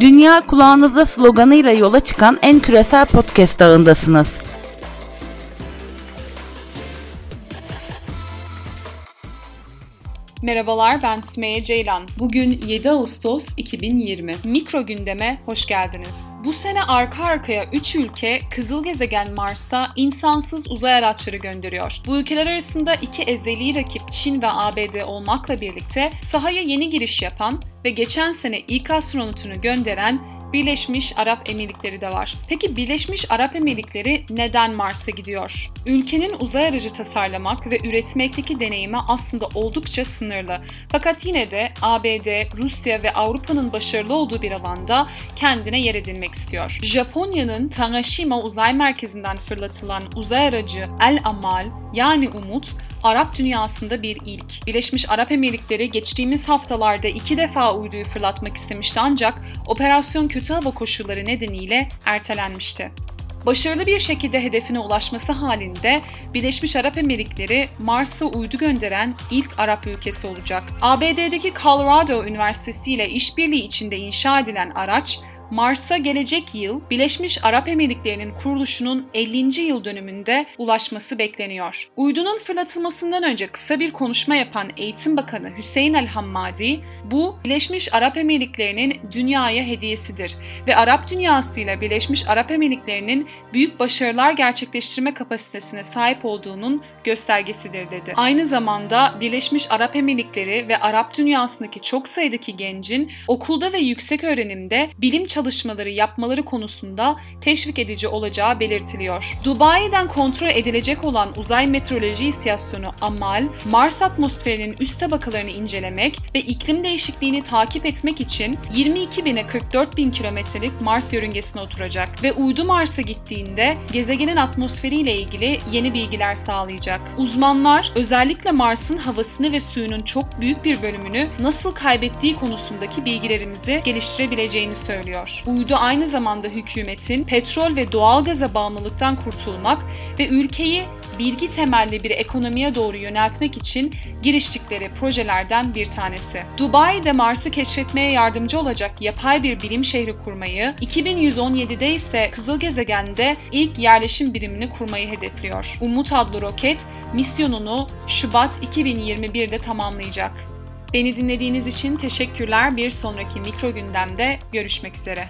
Dünya kulağınızda sloganıyla yola çıkan en küresel podcast ağındasınız. Merhabalar ben Sümeyye Ceylan. Bugün 7 Ağustos 2020. Mikro gündeme hoş geldiniz. Bu sene arka arkaya 3 ülke kızıl gezegen Mars'a insansız uzay araçları gönderiyor. Bu ülkeler arasında iki ezeli rakip Çin ve ABD olmakla birlikte sahaya yeni giriş yapan ve geçen sene ilk astronotunu gönderen Birleşmiş Arap Emirlikleri de var. Peki Birleşmiş Arap Emirlikleri neden Mars'a gidiyor? Ülkenin uzay aracı tasarlamak ve üretmekteki deneyimi aslında oldukça sınırlı. Fakat yine de ABD, Rusya ve Avrupa'nın başarılı olduğu bir alanda kendine yer edinmek istiyor. Japonya'nın Tanashima Uzay Merkezi'nden fırlatılan uzay aracı El Amal yani Umut Arap dünyasında bir ilk. Birleşmiş Arap Emirlikleri geçtiğimiz haftalarda iki defa uyduyu fırlatmak istemişti ancak operasyon kötü hava koşulları nedeniyle ertelenmişti. Başarılı bir şekilde hedefine ulaşması halinde Birleşmiş Arap Emirlikleri Mars'a uydu gönderen ilk Arap ülkesi olacak. ABD'deki Colorado Üniversitesi ile işbirliği içinde inşa edilen araç Mars'a gelecek yıl Birleşmiş Arap Emirlikleri'nin kuruluşunun 50. yıl dönümünde ulaşması bekleniyor. Uydunun fırlatılmasından önce kısa bir konuşma yapan Eğitim Bakanı Hüseyin El Hammadi, bu Birleşmiş Arap Emirlikleri'nin dünyaya hediyesidir ve Arap dünyasıyla Birleşmiş Arap Emirlikleri'nin büyük başarılar gerçekleştirme kapasitesine sahip olduğunun göstergesidir dedi. Aynı zamanda Birleşmiş Arap Emirlikleri ve Arap dünyasındaki çok sayıdaki gencin okulda ve yüksek öğrenimde bilim çalışmaları yapmaları konusunda teşvik edici olacağı belirtiliyor. Dubai'den kontrol edilecek olan uzay meteoroloji istasyonu AMAL, Mars atmosferinin üst tabakalarını incelemek ve iklim değişikliğini takip etmek için 22 bine 44 bin kilometrelik Mars yörüngesine oturacak ve uydu Mars'a gittiğinde gezegenin atmosferiyle ilgili yeni bilgiler sağlayacak. Uzmanlar özellikle Mars'ın havasını ve suyunun çok büyük bir bölümünü nasıl kaybettiği konusundaki bilgilerimizi geliştirebileceğini söylüyor ediyor. Uydu aynı zamanda hükümetin petrol ve doğalgaza bağımlılıktan kurtulmak ve ülkeyi bilgi temelli bir ekonomiye doğru yöneltmek için giriştikleri projelerden bir tanesi. Dubai'de Mars'ı keşfetmeye yardımcı olacak yapay bir bilim şehri kurmayı, 2117'de ise kızıl gezegende ilk yerleşim birimini kurmayı hedefliyor. Umut adlı roket misyonunu Şubat 2021'de tamamlayacak. Beni dinlediğiniz için teşekkürler. Bir sonraki mikro gündemde görüşmek üzere.